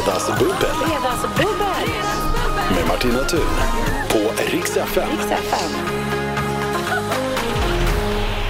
Fredagsbubbel Fredagsbubbel. med Martina Thun på Rix FM.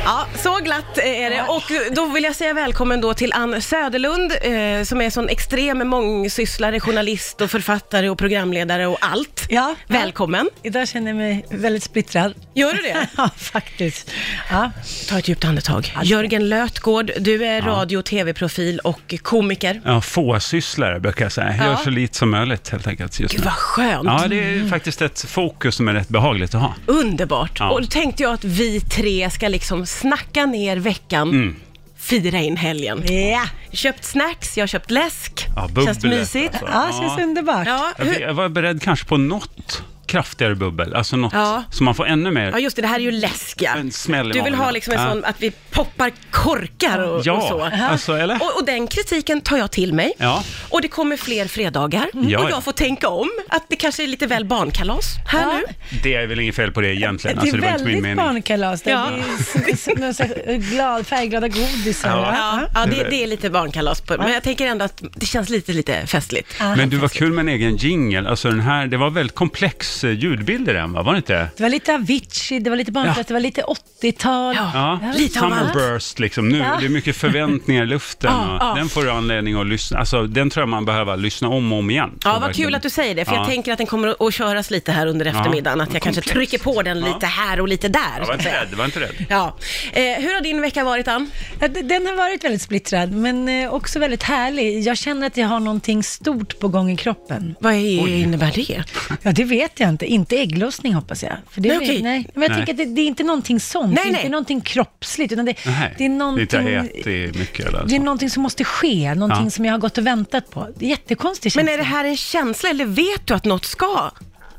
Ja, så glatt är det. Och då vill jag säga välkommen då till Ann Söderlund, eh, som är sån extrem mångsysslare, journalist och författare och programledare och allt. Ja, Välkommen. Idag känner jag mig väldigt splittrad. Gör du det? ja, faktiskt. Ja. Ta ett djupt andetag. Jörgen Lötgård, du är radio och tv-profil och komiker. Ja, fåsysslare brukar jag säga. Gör Ja. så lite som möjligt helt enkelt just Gud nu. vad skönt. Ja, det är faktiskt ett fokus som är rätt behagligt att ha. Underbart. Ja. Och då tänkte jag att vi tre ska liksom snacka ner veckan, Mm. fira in helgen. Ja, Köpt snacks, jag har köpt läsk. Ja, Känns bubblet, mysigt. alltså. ja känns underbart. Ja, Jag, hur, jag var beredd kanske på något kraftigare bubbel, alltså något Ja. så man får ännu mer ja, just det, det här är ju läsk ja. en smäll i Du vill magen. ha liksom en Ja. sån, att vi poppar korkar och, och Ja, så. alltså eller? Och, och den kritiken tar jag till mig. Ja. Och det kommer fler fredagar. Ja, och ja. jag får tänka om att det kanske är lite väl barnkalas här Ja. nu. Det är väl inget fel på det egentligen, Det alltså, är det var inte min väldigt mening. barnkalas. där. Ja. Det är s- någon slags glad, färgglada godisar. Ja. Ja, ja det, det är lite barnkalas på Men jag tänker ändå att det känns lite, lite festligt. Ja. Men du var kul med en egen jingle, alltså den här, det var väldigt komplex eh, ljudbild i den va, var det inte? Det var lite Avicii, det var lite barnkalas, Ja. det var lite 80-tal. Ja. Ja, Lite. Summerburst liksom. Nu, Ja. Det är mycket förväntningar i luften. Och. Den får du anledning att lyssna, alltså den tror jag man behöver lyssna om och om igen. Ja, vad verkligen. kul att du säger det, för jag Ja. tänker att den kommer att- köras lite här under eftermiddagen, att jag kanske trycker på den Ja. lite här och lite där. Jag var inte rädd, var inte rädd. Ja. Eh, hur har din vecka varit, Ann? Den har varit väldigt splittrad, men eh, också väldigt härlig. Jag känner att jag har någonting stort på gång i kroppen. Vad är, innebär det? Ja, det vet jag inte. Inte ägglossning hoppas jag. För det, Nej, okej. nej. Men jag Nej. tänker att det, det är inte någonting sånt. Nej, det är inte någonting kroppsligt, utan det, Nej, det är någonting... Het i mycket eller Det är så. någonting som måste ske, någonting Ja. som jag har gått och väntat på. Det är jättekonstigt Men är det här en känsla eller vet du att något ska?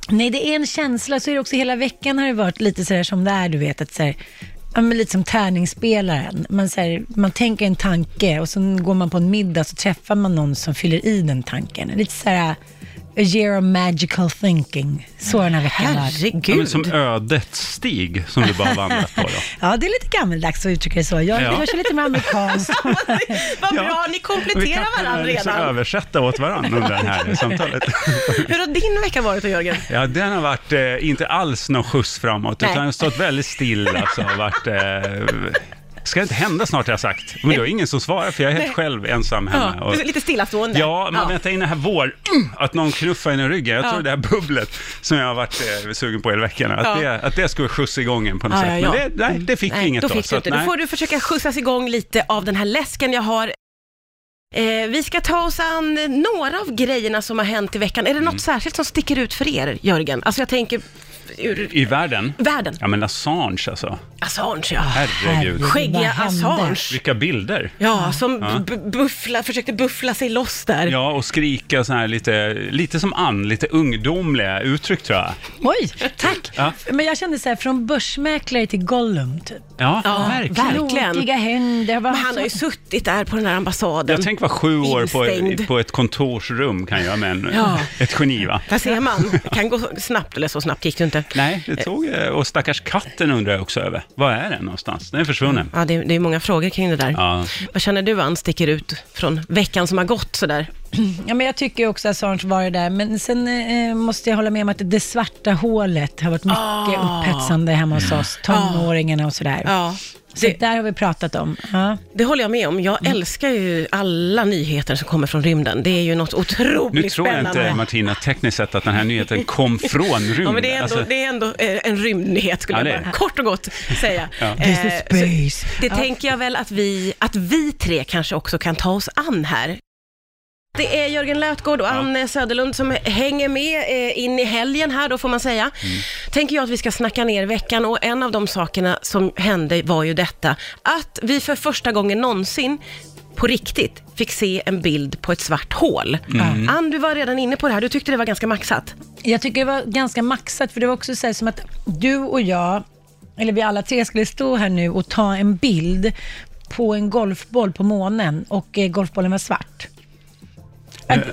Nej, det är en känsla. Så är det också hela veckan har det varit lite sådär som det är, du vet. Att sådär, ja, men lite som tärningsspelaren. Man, såhär, man tänker en tanke och sen går man på en middag så träffar man någon som fyller i den tanken. Lite såhär, a year of magical thinking. Så har den här veckan varit. Ja, Herregud. men som ödets stig som du bara vandrat på då. Ja, det är lite gammeldags att uttrycka det så. Jag, Ja. jag kör lite mer amerikanskt. Vad Ja. bra, ni Vi kompletterar kan varandra eh, liksom redan. översätta åt varandra under det här samtalet. Hur har din vecka varit då, Jörgen? Ja, den har varit eh, inte alls någon skjuts framåt, Nej. utan den har stått väldigt still. Alltså, har varit, eh, ska det inte hända snart har jag sagt. Men det är ingen som svarar för jag är helt själv ensam hemma. Ja, Och, lite stillastående. Ja, man väntar in den här vår, mm, att någon knuffar in i ryggen. Jag Ja. tror det här bubblet som jag har varit eh, sugen på hela veckan, att, Ja. det, att det skulle skjutsa igång en på något Ja, sätt. ja, Men ja. det, nej, det fick vi Nej, inget då då. fick så du att, inte. Då nej. får du försöka skjutsas igång lite av den här läsken jag har. Eh, vi ska ta oss an några av grejerna som har hänt i veckan. Är det Mm. något särskilt som sticker ut för er, Jörgen? Alltså jag tänker ur I världen? världen. Ja, men Assange alltså. Assange, ja. Herregud. Vad Skäggiga hände? Assange. Vilka bilder. Ja, som b- buffla, försökte buffla sig loss där. Ja, och skrika så här lite, lite som Ann, lite ungdomliga uttryck tror jag. Oj, tack. Ja. Men jag kände så här, från börsmäklare till Gollum, typ. Ja, Ja, verkligen. Verkligen. Knokiga händer. Men han har ju suttit där på den här ambassaden. Jag tänker vara sju år Instängd. på, på ett kontorsrum kan jag med en, Ja. ett geni va? Där ser man. Det kan gå snabbt, eller så snabbt gick det inte. Nej, det tog, eh, och stackars katten undrar jag också över. Var är den någonstans? Den är försvunnen. Ja, det, är- det är många frågor kring det där. Ja. Vad känner du, Ann, sticker ut från veckan som har gått sådär? Ja, men jag tycker också att Assange var det där, men sen eh, måste jag hålla med om att det svarta hålet har varit mycket Ah. upphetsande hemma hos oss, tonåringarna och sådär. Ja, Så det, där har vi pratat om. Ja. det håller jag med om. Jag älskar ju alla nyheter som kommer från rymden. Det är ju något otroligt Nu tror jag spännande. inte, Martina, tekniskt sett att den här nyheten kom från rymden. Ja, men det är ändå, Alltså, det är ändå eh, en rymdnyhet, skulle Ja, det jag är bara det. kort och gott säga. Ja. This is Eh, så space. Det Ja. tänker jag väl att vi, att vi tre kanske också kan ta oss an här. Det är Jörgen Lötgård och Anne Söderlund som hänger med eh, in i helgen här då får man säga. Mm. Tänker jag att vi ska snacka ner veckan och en av de sakerna som hände var ju detta att vi för första gången någonsin på riktigt fick se en bild på ett svart hål. Mm. Ann, du var redan inne på det här, du tyckte det var ganska maxat. Jag tycker det var ganska maxat, för det var också så här som att du och jag, eller vi alla tre skulle stå här nu och ta en bild på en golfboll på månen och eh, golfbollen var svart.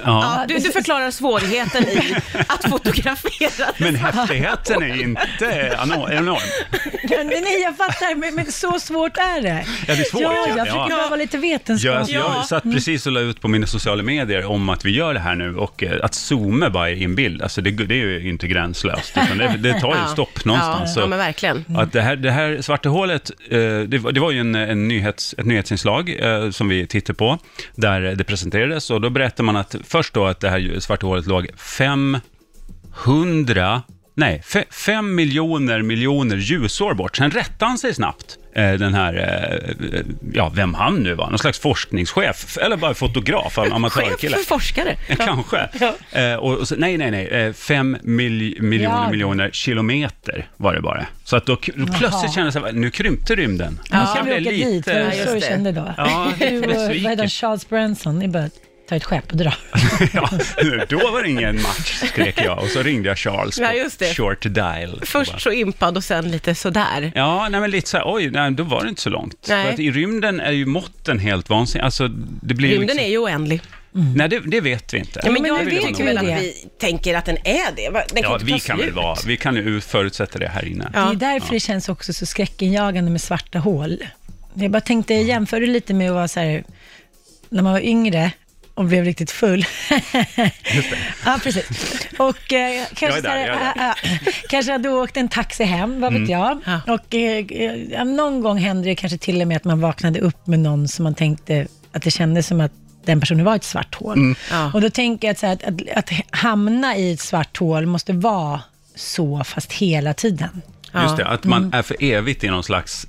Ja, du, du förklarar svårigheten i att fotografera. Men häftigheten är inte enorm. Nej, jag fattar, men, men så svårt är det. Ja, det är svårt, Ja, ja. jag försöker Ja. bara vara lite Jag, vetenskaplig. jag satt precis och la ut på mina sociala medier om att vi gör det här nu och eh, att zooma bara i en bild, alltså det, det är ju inte gränslöst, utan det, det tar ju Ja. stopp någonstans. Ja, men verkligen. Att det, här, det här svarta hålet, eh, det, var, det var ju en, en nyhets, ett nyhetsinslag eh, som vi tittade på, där det presenterades och då berättar man att först då att det här svarta hålet låg 500, nej, fe, 5 miljoner miljoner ljusår bort. Sen rättade han sig snabbt, eh, den här, eh, ja, vem han nu var, någon slags forskningschef, eller bara fotograf, am- amatörkille. Chef för forskare. Eh, Kanske. Eh, och, och så, nej, nej, nej. Eh, fem mil, miljoner Ja. miljoner kilometer var det bara. Så att då, plötsligt kändes det, nu krympte rymden. Nu Nu ska vi åka dit, var Ja, det just så du kände då? Ja, vad besviken. han, Charles Branson, ni bara ta ett skepp och dra. ja, då var det ingen match, skrek jag. Och så ringde jag Charles på Ja, just det. short dial. Först så impad och sen lite sådär. Ja, nej, men lite så här, oj, nej, då var det inte så långt. Nej. För att i rymden är ju måtten helt vansinniga. Alltså, det blir Rymden liksom, är ju oändlig. Nej, det, det vet vi inte. Ja, men jag vet tycker vi väl det. att vi tänker att den är det. Den kan Ja, vi kan väl vara, vi kan ju förutsätta det här inne. Ja. Det är därför det känns också så skräckinjagande med svarta hål. Jag bara tänkte, jag jämförde lite med att vara så här, när man var yngre och blev riktigt full. Just det. Ja, precis. Och eh, kanske, Jag är där, här, jag äh, äh, kanske hade åkt en taxi hem, vad vet jag. Ja. Och eh, någon gång hände det kanske till och med att man vaknade upp med någon som man tänkte att det kändes som att den personen var ett svart hål. Ja. Och då tänker jag att, så här, att, att, att hamna i ett svart hål måste vara så, fast hela tiden. Just det, att man Mm. är för evigt i någon slags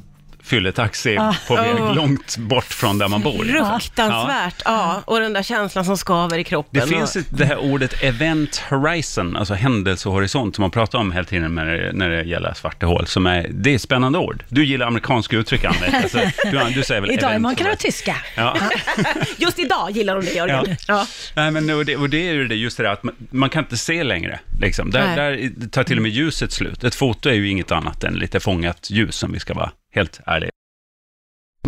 fylletaxi Ah. på väg Oh. långt bort från där man bor. Fruktansvärt, ja. Och den där känslan som skaver i kroppen. Det finns och... ett, det här ordet event horizon, alltså händelsehorisont, som man pratar om hela tiden när det, när det gäller svarta hål. Som är, det är ett spännande ord. Du gillar amerikanska uttryck, Anne. Alltså, du, du säger väl Idag event man kan vara tyska. Ja. Just idag gillar de det, Jörgen. Ja. Ja. Nej, men, och, det, och det är ju det, just det där att man, man kan inte se längre. Liksom. Där, där tar till och med ljuset slut. Ett foto är ju inget annat än lite fångat ljus, om vi ska vara helt ärliga.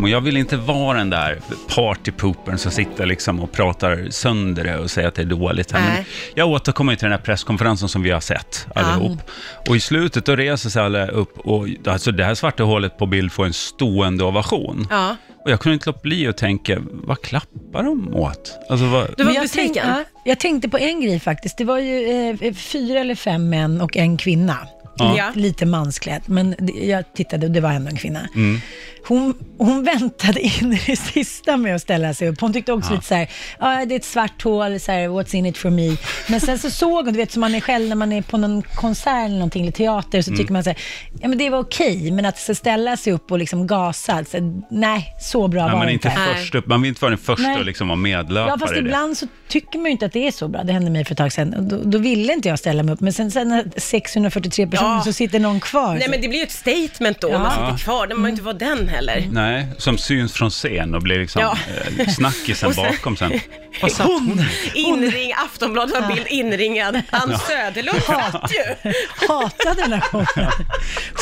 Och jag vill inte vara den där partypoopern som sitter liksom och pratar sönder det och säger att det är dåligt. Här. Men jag återkommer till den här presskonferensen som vi har sett allihop. Och i slutet då reser sig alla upp och alltså det här svarta hålet på bild får en stående ovation. ja. Och jag kunde inte låta bli att tänka, vad klappar de åt? Alltså, vad... Du var jag, besviken. tänk, ja, jag tänkte på en grej faktiskt. Det var ju eh, fyra eller fem män och en kvinna. Ja. Ja. Lite mansklädd, men jag tittade och det var ändå en kvinna. Mm. Hon, hon väntade in i det sista med att ställa sig upp. Hon tyckte också lite så här, ja det är ett svart hål, så här, what's in it for me. Men sen så såg hon, du vet som man är själv när man är på någon konsert eller någonting, eller teater, så Mm. tycker man så här, ja men det var okej, men att så ställa sig upp och liksom gasa, så, nej, så bra Ja, var man är inte inte. Nej. först upp, man vill inte vara den första Nej. och liksom vara medlöpare Ja, fast ibland så tycker man ju inte att det är så bra. Det hände mig för ett tag sedan. Och Då, då ville inte jag ställa mig upp. Men sen, sen när 643 personer Ja. så sitter någon kvar. Nej, men det blir ju ett statement då, om Ja. man sitter kvar. Man vill inte vara den heller. Nej, som syns från scen och blir liksom Ja. eh, snackisen sen- bakom sen. Vad satt hon? Inring, Aftonbladet har bild inringad. Ann Söderlund satt ju. Hatade den här showen.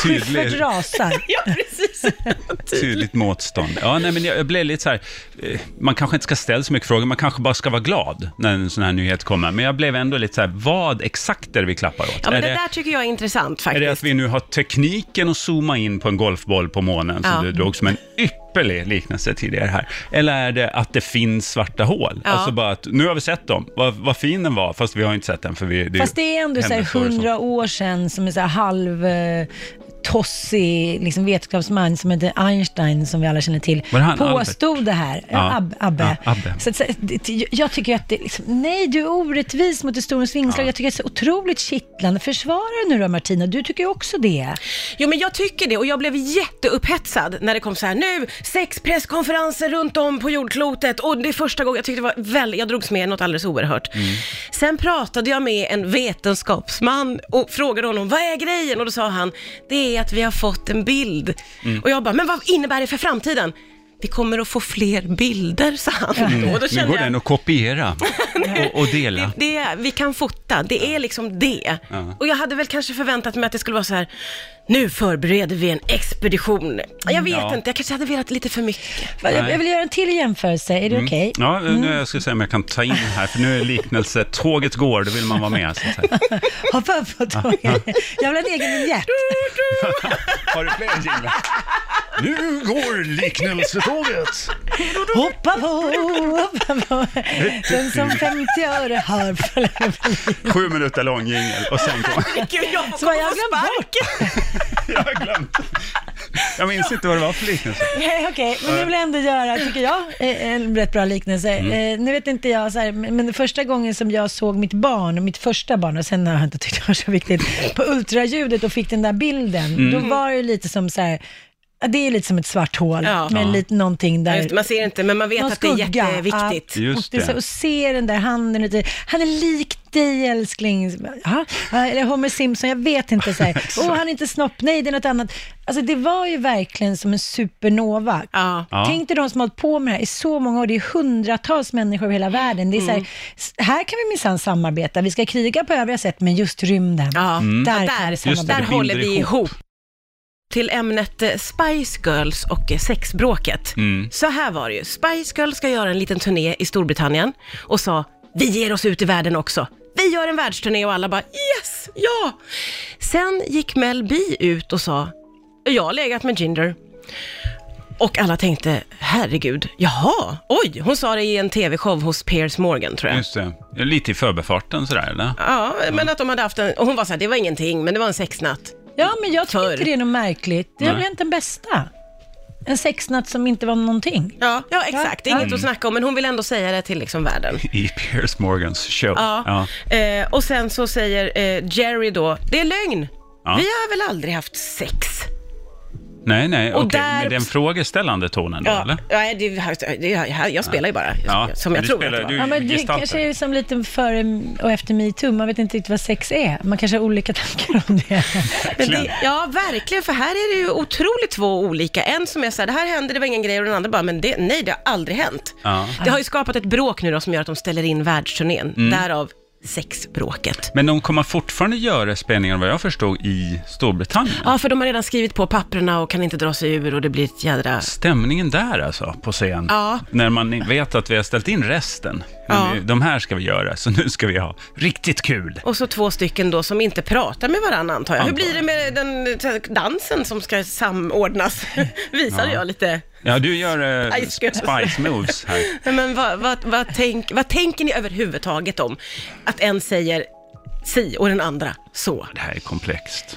Tydlig. Schyffert rasar. Ja, precis. Tydligt motstånd. Ja, nej, men jag, jag blev lite så här, eh, man kanske inte ska ställa så mycket frågor, man kanske bara ska vara glad när en sån här nyhet kommer. Men jag blev ändå lite så här, vad exakt är det vi klappar åt? Ja, men det det, där tycker jag är intressant är faktiskt. det att vi nu har tekniken att zooma in på en golfboll på månen, som Ja. du drog som en ypperlig liknelse tidigare här? Eller är det att det finns svarta hål? Ja. Alltså bara att, nu har vi sett dem, vad, vad fin den var, fast vi har inte sett den för vi... Det Fast det är ändå så här hundra år sedan som är så här halv eh, tossig liksom vetenskapsman som heter Einstein, som vi alla känner till, han, påstod det här. Ja. Ab, Abbe. Ja, Abbe. Så, så, det- jag tycker att det liksom, nej du är orättvis mot historiens vingslag. Ja. Jag tycker att det är så otroligt kittlande. Försvara nu då Martina, du tycker ju också det. Jo, men jag tycker det och jag blev jätteupphetsad när det kom så här, nu, sex presskonferenser runt om på jordklotet och det är första gången jag tyckte det var väldigt, jag drogs med något alldeles oerhört. Mm. Sen pratade jag med en vetenskapsman och frågade honom, vad är grejen? Och då sa han, det är att vi har fått en bild. Mm. Och jag bara, men vad innebär det för framtiden? Vi kommer att få fler bilder, sa han då. Och då Nu kände går jag, den att kopiera. och, och dela. Det, det, vi kan fota, det är liksom det. Ja. Och jag hade väl kanske förväntat mig att det skulle vara så här, nu förbereder vi en expedition. Jag vet Ja. inte, jag kanske hade velat lite för mycket. Jag, jag vill göra en till jämföelse, är det okej? Ja, nu jag ska se om jag kan ta in här, för nu är liknelse, tåget går, då vill man vara med. Så att säga. Hoppa upp på tåget. Jag vill ha en egen vignett. Har du fler jinglar? Nu går liknelsetåget. Hoppa på, hoppa på. Den som 50 öre har. Sju minuter lång jingel och sen kommer... Gud, jag får Så har komma jag på glömt sparken. Jag har glömt. Jag minns inte vad det var för liknelse. Nej, okej, men nu vill jag ändå göra, tycker jag, eh, en rätt bra liknelse. Mm. Eh, nu vet inte jag, så här, men första gången som jag såg mitt barn, mitt första barn, och sen har jag inte tyckt det var så viktigt, på ultraljudet och fick den där bilden, Mm. då var det lite som så här, det är lite som ett svart hål, Ja. med Ja. lite någonting Ja, där. just det, Man ser inte, men man vet Någon att det är skugga. jätteviktigt. Ja, Just och, det. är så- och se den där handen, lite, han är lik dig älskling. Ja, ja, eller Homer Simpson, jag vet inte. Så här. Åh, han är inte snopp, nej det är något annat. Alltså det var ju verkligen som en supernova. Ja. Ja. Tänk dig de som har hållit på med det här i så många år, det är hundratals människor över hela världen. Det är så här, Mm. s- här kan vi minsann samarbeta, vi ska kriga på övriga sätt, men just rymden, Ja, där ja, kan vi där, samarbeta. där det håller vi ihop. ihop. Till ämnet eh, Spice Girls och eh, sexbråket. Mm. Så här var det ju. Spice Girls ska göra en liten turné i Storbritannien och sa, vi ger oss ut i världen också. Vi gör en världsturné och alla bara yes, ja. Sen gick Mel B ut och sa, jag har legat med Ginger. Och alla tänkte, herregud, jaha, oj, hon sa det i en tv-show hos Piers Morgan tror jag. Just det. Lite i förbifarten sådär, eller? Ja, men att de hade haft en, och hon var så här, det var ingenting, men det var en sexnatt. Ja, men jag tycker inte det är något märkligt. Det Nej. väl hänt den bästa. En sexnatt som inte var någonting. Ja, ja exakt. Ja. Inget att snacka om, men hon vill ändå säga det till liksom världen. I Piers Morgans show. Ja. Eh, och sen så säger eh, Jerry då, det är lögn. Ja. Vi har väl aldrig haft sex? Nej, nej, Och okej. där- Med den frågeställande tonen då, Ja, eller? ja det, det, jag, jag spelar ju bara, Ja, som jag du tror spelar- att det var. Ja, men det gestaltar. kanske är som lite före och efter metoo. Man vet inte riktigt vad sex är. Man kanske har olika tankar om det. Det, ja, verkligen, för här är det ju otroligt två olika. En som är så här, det här hände, det var ingen grej, och den andra bara, men det, nej, det har aldrig hänt. Ja. Det har ju skapat ett bråk nu då som gör att de ställer in världsturnén. Mm. Därav sexbråket. Men de kommer fortfarande göra spelningar, vad jag förstod, i Storbritannien. Ja, för de har redan skrivit på papperna och kan inte dra sig ur och det blir ett jädra... Stämningen där alltså, på scen. Ja. När man vet att vi har ställt in resten. Ja. de här ska vi göra, så nu ska vi ha riktigt kul. Och så två stycken då som inte pratar med varandra antar jag. Hur Antar blir det med den dansen som ska samordnas? Visade jag lite. Ja, du gör eh. Spice moves här. Men vad, vad, vad, tänk, vad tänker ni överhuvudtaget om att en säger si och den andra så? Det här är komplext.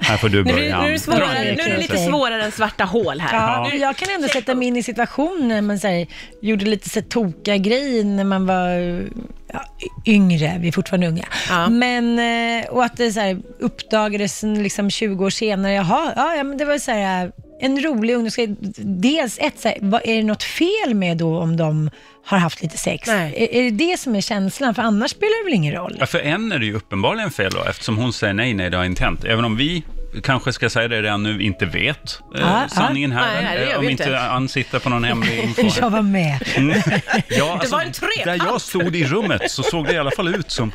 Här får du Nu, börja. är- nu, är det svårare, nu är det lite svårare än svarta hål här. Ja, Nu- jag kan ändå sätta mig in i situationen när man så här, gjorde lite så här, tokiga grejer när man var ja, yngre, vi är fortfarande unga. Ja. Men, eh, och att det så här, uppdagades liksom 20 år senare, jaha, ja, ja men det var så här, en rolig ungdomsgrej. Dels ett, så här, vad, är det något fel med då om de har haft lite sex? Nej. Är, är det det som är känslan? För annars spelar det väl ingen roll? Ja, för en är det ju uppenbarligen fel då, eftersom hon säger nej, nej, det har inte hänt. Även om vi kanske ska säga det redan nu, inte vet eh, Ja, sanningen här. Nej, nej, det eh, om vi inte inte. Ann sitter på någon hemlig info. Jag var med. Ja, alltså, var en trekant. Där jag stod i rummet så såg det i alla fall ut som...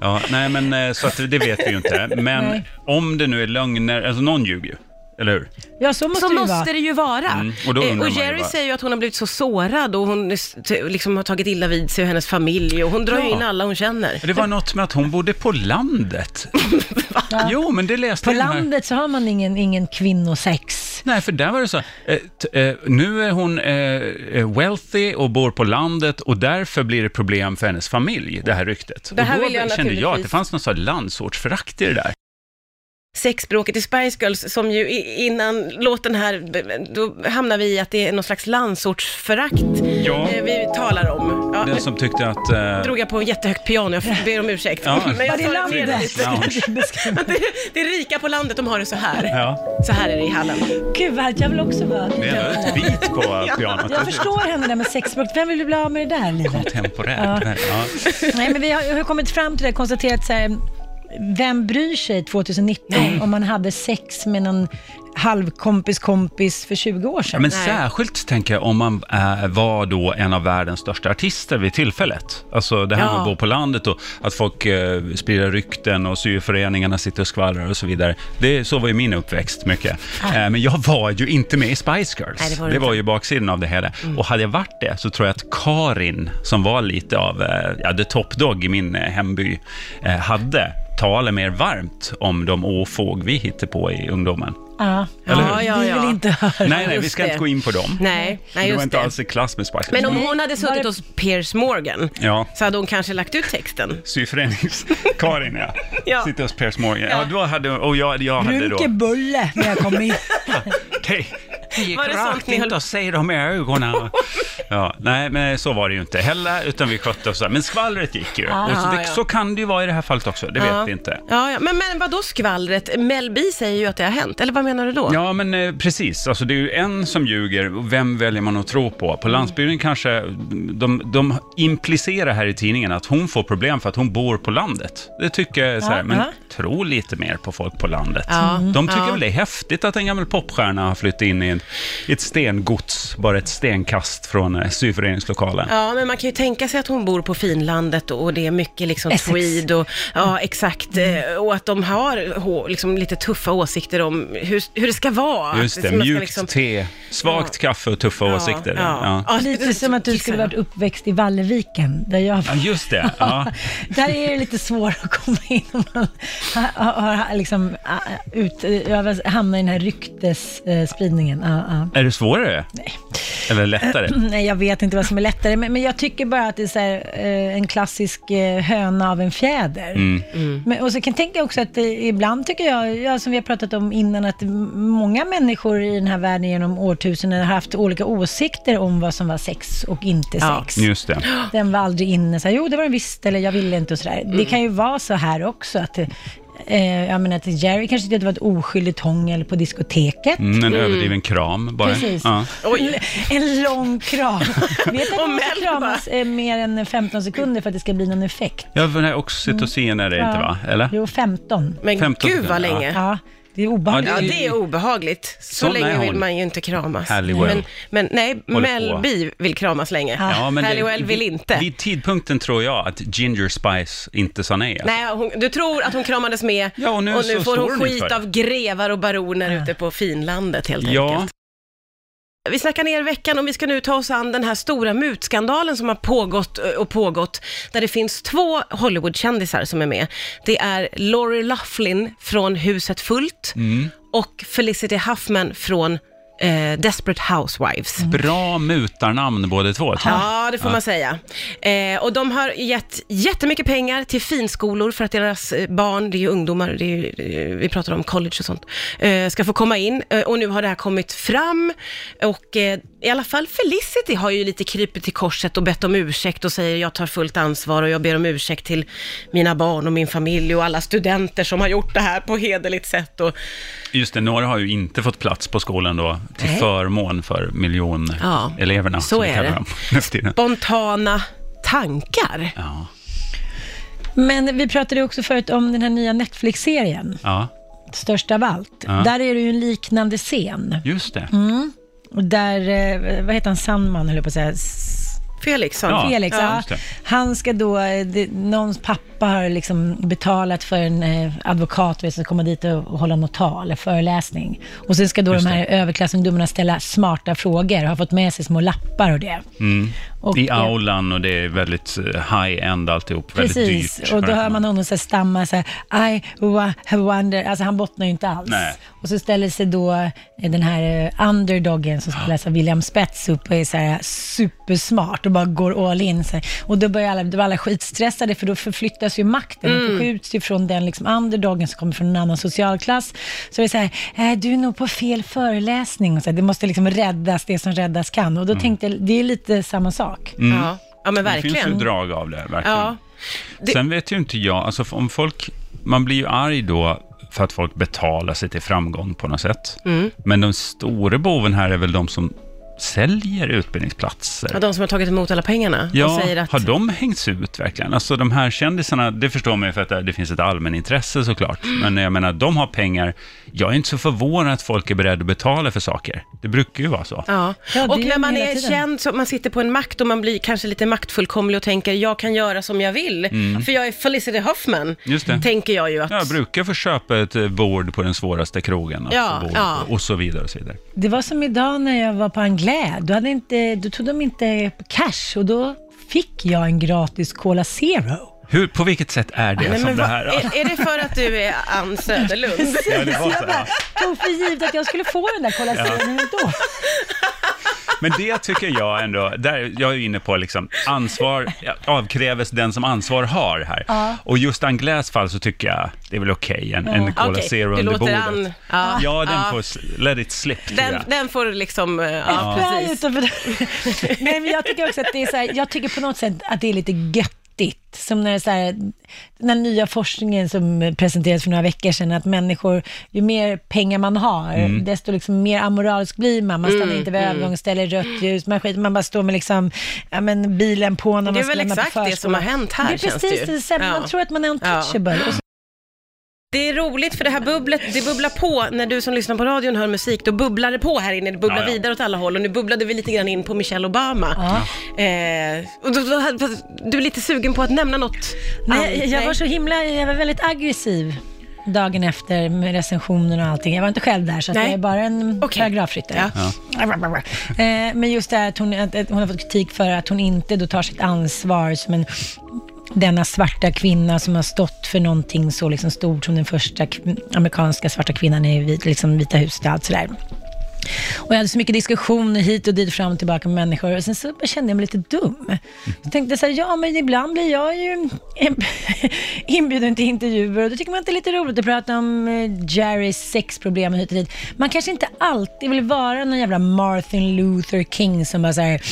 Ja, nej, men eh, så att det vet vi ju inte. Men Nej. om det nu är lögner, alltså någon ljuger ju, eller hur? Ja, så måste Så det ju vara. måste det ju vara. Mm, och då Eh, undrar och man ju Jerry säger ju att hon har blivit så sårad och hon är- t- liksom har tagit illa vid sig och hennes familj och hon drar ju Ja. in alla hon känner. Det var något med att hon bodde på landet. Jo, men det läste På jag i den här- landet så har man ingen, ingen kvinnosex. Nej, för där var det så. Eh, t- eh, nu är hon eh, eh, wealthy och bor på landet och därför blir det problem för hennes familj, det här ryktet. Det här och då vill jag kände jag att det naturligtvis- fanns någon sorts landsortsförakt i det där. Sexbråket i Spice Girls som ju innan låten här, då hamnar vi i att det är någon slags landsortsförakt Ja. eh, vi talar om. Ja, Den som tyckte att... Eh, drog jag på ett jättehögt piano, jag ber om ursäkt. Ja. Men jag det landet? Ja. Det, det är rika på landet, de har det så här. ja, Så här är det i Halland. Gud vad jag vill också vara det är ett beat på pianot. Jag förstår henne där med sexbrott. Vem vill bli av med det där livet? Temporärt. Ja. Ja. Nej, men vi har, har kommit fram till det, konstaterat så här, vem bryr sig 2019 om man hade sex med någon halvkompis kompis för 20 år Ja, sedan? men Nej. särskilt tänker jag om man äh, var då en av världens största artister vid tillfället. Alltså det här Ja. med att bo på landet och att folk äh, sprider rykten och syföreningarna sitter och skvallrar och så vidare. Det, så var ju min uppväxt mycket. Eh, men jag var ju inte med i Spice Girls. Nej, det var du inte. ju baksidan av det hela. Och hade jag varit det så tror jag att Karin, som var lite av eh, ja, the top dog i min eh, hemby, eh, hade talat mer varmt om de ofåg vi hittade på i ungdomen. Ja? Ja, ja, vi vill inte höra. Nej, nej, vi just ska det. inte gå in på dem. Nej, nej det var just inte alls i klass med Spice Girls. Men om hon hade suttit hos Piers Morgan Ja. så hade hon kanske lagt ut texten. Syförenings-Karin, ja. Ja. Sitter hos Piers Morgan. Ja, då hade, och jag, jag hade då... Runkebulle när jag kom in. Det, det gick Var det rakt ni höll- inte att se dem i ögonen. ja, nej, men så var det ju inte heller, utan vi skötte oss. Men skvallret gick ju. och så, det, ja. så kan det ju vara i det här fallet också, det Ja. vet vi inte. Ja, ja. Men, men vad då skvallret? Mel B säger ju att det har hänt, eller vad menar du då? Ja, men eh, precis. Alltså, det är ju en som ljuger, vem väljer man att tro på? På landsbygden kanske, de, de implicerar här i tidningen att hon får problem för att hon bor på landet. Det tycker jag är så här, men tro lite mer på folk på landet. Ja, De tycker väl det är häftigt att en gammal popstjärna har flyttat in i en, ett stengods, bara ett stenkast från eh, syföreningslokalen. Ja, men man kan ju tänka sig att hon bor på finlandet och det är mycket liksom Essex. tweed och, ja exakt, eh, och att de har liksom lite tuffa åsikter om hur, hur det ska vara. Just det, mjukt liksom- te, svagt kaffe och tuffa åsikter. Ja, Ja. ja. Lite som att du skulle varit uppväxt i Valleviken, där jag Ja, just det. Ja. Där är det lite svårt att komma in om man har, har, har liksom, ut, jag hamnar i den här ryktesspridningen. Ja, ja. Är det svårare? Nej. Eller lättare? Nej, jag vet inte vad som är lättare, men, men jag tycker bara att det är så här, eh, en klassisk eh, höna av en fjäder. Mm. Men, och så kan jag tänka också att eh, ibland tycker jag, ja, som vi har pratat om innan, att många människor i den här världen genom årtusenden har haft olika åsikter om vad som var sex och inte Ja, sex. Just det. Den var aldrig inne, så här, jo det var den visst, eller jag ville inte och sådär. Det kan ju vara så här också, att eh, jag menar att Jerry kanske tyckte att det var ett oskyldigt hångel på diskoteket. Mm, en överdriven kram bara. Precis. Ja. Oj. En, lång kram. Vet du att Och man ska Mel kramas eh, mer än 15 sekunder för att det ska bli någon effekt? Ja, för den här oxytocin är det inte va? Eller? Jo, 15. Men 15 gud vad länge. Ja, det är obehagligt. Ja, det- det är obehagligt. Så Sån länge vill hon. man ju inte kramas. Halliwell. Men, men nej, Håller på. B vill kramas länge. Ja, men det- Halliwell vill inte. Vid tidpunkten tror jag att Ginger Spice inte sa nej. alltså. Nej, hon, du tror att hon kramades med Ja, och nu så får står hon hon skit det. av grevar och baroner Ja. ute på finlandet helt Ja. Vi snackar ner veckan och vi ska nu ta oss an den här stora mutskandalen som har pågått eh, och pågått, där det finns två Hollywoodkändisar som är med. Det är Lori Loughlin från Huset Fullt Mm. och Felicity Huffman från eh, Desperate Housewives. Bra mutarnamn båda två. tror jag. Ja, det får man säga. Eh, och de har gett jättemycket pengar till finskolor för att deras eh, barn, det är ju ungdomar, det är ju, eh, vi pratar om college och sånt, eh, ska få komma in. Eh, och nu har det här kommit fram och eh, i alla fall Felicity har ju lite krypit till korset och bett om ursäkt och säger jag tar fullt ansvar och jag ber om ursäkt till mina barn och min familj och alla studenter som har gjort det här på hederligt sätt. Och, Just det, några har ju inte fått plats på skolan då, till Nej. förmån för miljoneleverna. Ja, så är det. dem spontana tankar. Ja. Men vi pratade också förut om den här nya Netflix-serien, ja, Störst av allt. Ja. Där är det ju en liknande scen. just det. Och där, eh, vad heter han, Sandman höll jag på att säga, S- Felixson. Ja. Felix, Ja, ja. just det. Han ska då, eh, det, någons pappa har liksom betalat för en eh, advokat som ska komma dit och, och hålla något tal, eller föreläsning. Och sen ska då Just de här överklassungdomarna ställa smarta frågor och har fått med sig små lappar och det. Mm. Och, I aulan och det är väldigt eh, high-end alltihop, väldigt Precis, dyrt. och då hör man honom så här stamma så här, I wonder, alltså han bottnar ju inte alls. Nej. Och så ställer sig då eh, den här eh, underdoggen som spelas av William Spets upp och är så här supersmart och bara går all in. Så. Och då börjar alla, då alla skitstressade för då förflyttas ju makten, den förskjuts ju från den liksom underdoggen som kommer från en annan socialklass. Så det är så här, äh, du är nog på fel föreläsning och så här, det måste liksom räddas, det som räddas kan. Och då tänkte jag, det är lite samma sak. Ja, ja men Det finns ju verkligen. drag av det, verkligen. Ja. Det- Sen vet ju inte jag, alltså om folk, man blir ju arg då för att folk betalar sig till framgång på något sätt. Mm. Men de stora boven här är väl de som säljer utbildningsplatser. Ja, de som har tagit emot alla pengarna och Ja, säger att... har de hängts ut verkligen? Alltså de här kändisarna, det förstår man ju för att det- finns ett allmänintresse såklart. Mm. Men jag menar, de har pengar. Jag är inte så förvånad att folk är beredda att betala för saker. Det brukar ju vara så. Ja. Ja, och är när man är tiden. känd, så man sitter på en makt och man blir kanske lite maktfullkomlig och tänker jag kan göra som jag vill. För jag är Felicity Huffman, Mm. Just det. tänker jag ju att... Jag brukar få köpa ett eh, bord på den svåraste krogen. att Ja, ja. Och så vidare och så vidare. Det var som idag när jag var på Anglais. Då, hade inte, då tog de inte cash och då fick jag en gratis Cola Zero. Hur, på vilket sätt är det Nej, som men det här? är, är det för att du är Ann Söderlund? Ja, det var så här. tog för givet att jag skulle få den där Cola Zero nu då. Men det tycker jag ändå, där, jag är ju inne på liksom ansvar, avkräves den som ansvar har här. Ja. Och just Anglaise fall så tycker jag det är väl okej, en, en Cola Okej, Zero du under bordet. Ann... Ja, Ja, den ja. får, let it slip Den, den får liksom, eh, ja, Ja, precis. Nej, men jag tycker också att det är så här, jag tycker på något sätt att det är lite göttigt. Som när det är så här, den här nya forskningen som presenterades för några veckor sedan, att människor, ju mer pengar man har, Mm. desto liksom mer amoralisk blir man. Man stannar inte vid övergångsställe, rött ljus, man, skiter, man bara står med liksom, ja, men bilen på när Det man är ska väl lämna på exakt det som förskolan. har hänt här, Det är precis det det, Ja. man tror att man är untouchable. Så Det är roligt för det här bubblet, det bubblar på. När du som lyssnar på radion hör musik, då bubblar det på här inne. Det bubblar Ja, ja. vidare åt alla håll och nu bubblade vi lite grann in på Michelle Obama. Ja. Eh, och då, då, du är lite sugen på att nämna något? Nej, Ann? jag var så himla, jag var väldigt aggressiv dagen efter med recensionen och allting. Jag var inte själv där, så att Nej. jag är bara en Okej. paragrafryttare. Eh, Men just det här att hon, att att hon har fått kritik för att hon inte då tar sitt ansvar som en denna svarta kvinna som har stått för någonting så liksom stort som den första amerikanska svarta kvinnan i vit, liksom Vita huset och allt sådär. Och jag hade så mycket diskussioner hit och dit, fram och tillbaka med människor. Och sen så kände jag mig lite dum. Så tänkte jag så här, ja men ibland blir jag ju inbjuden till intervjuer och då tycker man att det är lite roligt att prata om eh, Jerrys sexproblem och hit och dit. Man kanske inte alltid vill vara någon jävla Martin Luther King som bara säger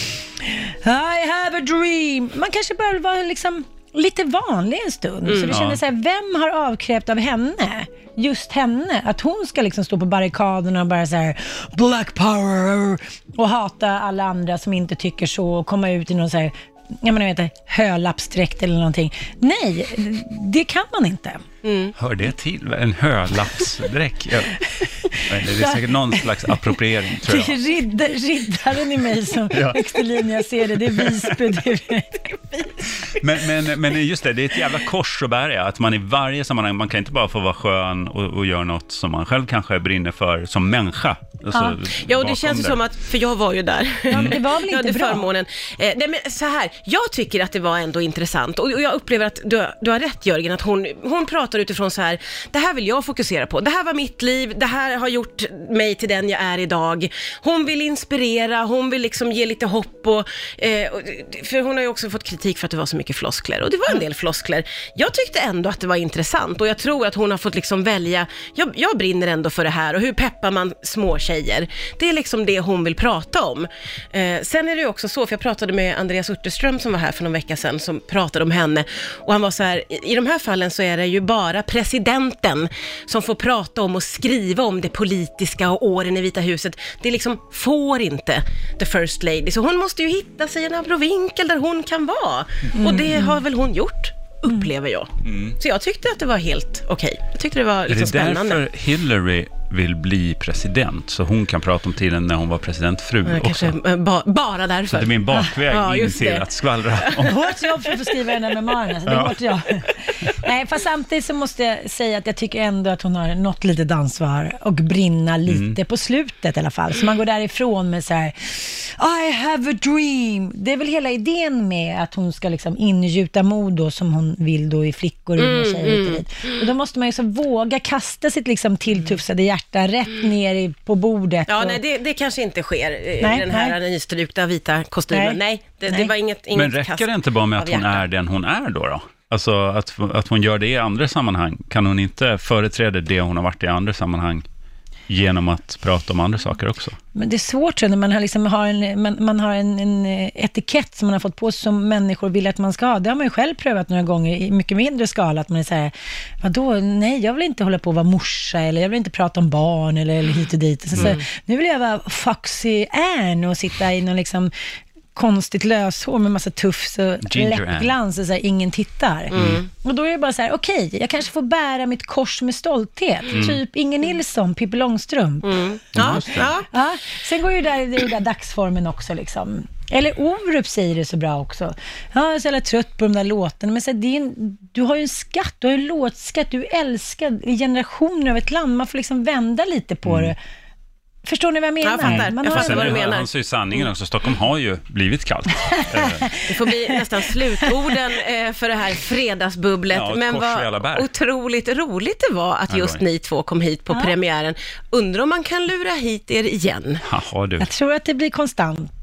I have a dream. Man kanske bara vill vara liksom lite vanlig en stund. så det kändes så här, vem har avkrävt av henne, just henne, att hon ska liksom stå på barrikaderna och bara så här black power och hata alla andra som inte tycker så och komma ut i någon så här jag menar, vet, hölappsdräkt eller någonting. Nej, det kan man inte. Hör det till? En hölappsdräck? Jag, det är säkert någon slags appropriering, tror Det är jag. riddar, riddaren i mig som Ja. i linje, jag ser det. Det är Visby. Det är... Men, men, men just det, det är ett jävla kors att bära, att man i varje sammanhang, man kan inte bara få vara skön och, och göra något som man själv kanske brinner för som människa. Alltså, Ja, och det känns ju som att, för jag var ju där. Ja, men det var väl jag inte hade bra? förmånen. Eh, nej men så här, jag tycker att det var ändå intressant och, och jag upplever att du, du har rätt Jörgen, att hon, hon pratar utifrån så här, det här vill jag fokusera på, det här var mitt liv, det här har gjort mig till den jag är idag. Hon vill inspirera, hon vill liksom ge lite hopp och, eh, för hon har ju också fått kritik för att det var så mycket floskler och det var en del floskler. Jag tyckte ändå att det var intressant och jag tror att hon har fått liksom välja, jag, jag brinner ändå för det här och hur peppar man små tjejer. Det är liksom det hon vill prata om. Eh, sen är det ju också så, för jag pratade med Andreas Utterström som var här för någon vecka sedan, som pratade om henne. Och han var så här, i, i de här fallen så är det ju bara presidenten som får prata om och skriva om det politiska och åren i Vita huset. Det liksom får inte the first lady. Så hon måste ju hitta sig en abrovinkel där hon kan vara. Och det har väl hon gjort, upplever jag. Så jag tyckte att det var helt okej. Jag tyckte det var Är liksom det spännande. därför Hillary vill bli president? Så hon kan prata om tiden när hon var presidentfru Ja, också? Kanske ba, bara därför. Så det blir en bakväg Ja, in till det. att skvallra om... Hårt jobb för att få skriva den här memoaren. Alltså. Det är Ja. hårt jobb. Nej, fast samtidigt så måste jag säga att jag tycker ändå att hon har något litet ansvar och brinna lite Mm. på slutet i alla fall. Så man går därifrån med så här, I have a dream. Det är väl hela idén med att hon ska liksom ingjuta mod då, som hon vill då i flickor och unga tjejer och dit. Och då måste man ju så våga kasta sitt liksom tilltufsade hjärta rätt ner i, på bordet. Ja, och, nej, det, det kanske inte sker i Nej, den här nej. nystrukna vita kostymen. Nej, Nej. det, det Nej. var inget, inget Men räcker det inte bara med att hon hjärta. är den hon är då? då? Alltså att, att hon gör det i andra sammanhang. Kan hon inte företräda det hon har varit i andra sammanhang genom att prata om andra saker också. Men det är svårt när man har, liksom, har, en, man, man har en, en etikett som man har fått på sig som människor vill att man ska ha. Det har man ju själv prövat några gånger i mycket mindre skala. Att man är så här, vadå, nej jag vill inte hålla på att vara morsa eller jag vill inte prata om barn eller, eller hit och dit. Så, så, nu vill jag vara Foxy Ann och sitta i någon liksom konstigt löshår med massa tufs och läppglans och så här, ingen tittar. Och då är det bara så här, okej, jag kanske får bära mitt kors med stolthet. Typ Inger Nilsson, Pippi Långstrump. Ja, ja. Ja, sen går ju där, det är ju där dagsformen också liksom. Eller Orup säger det så bra också. Ja, jag är så jävla trött på de där låtarna. Men så här, det en, du har ju en skatt, du har en låtskatt, du är älskad i generationer av ett land. Man får liksom vända lite på det. Förstår ni vad jag menar? Jag fattar. Man Jag har fattar vad du menar. Han säger sanningen också, Stockholm har ju blivit kallt. Eh, Det får bli nästan slutorden eh, för det här fredagsbubblet. Ja, Men vad otroligt roligt det var att Ja, just ni två kom hit på premiären. Undrar om man kan lura hit er igen? Haha du. Jag tror att det blir konstant.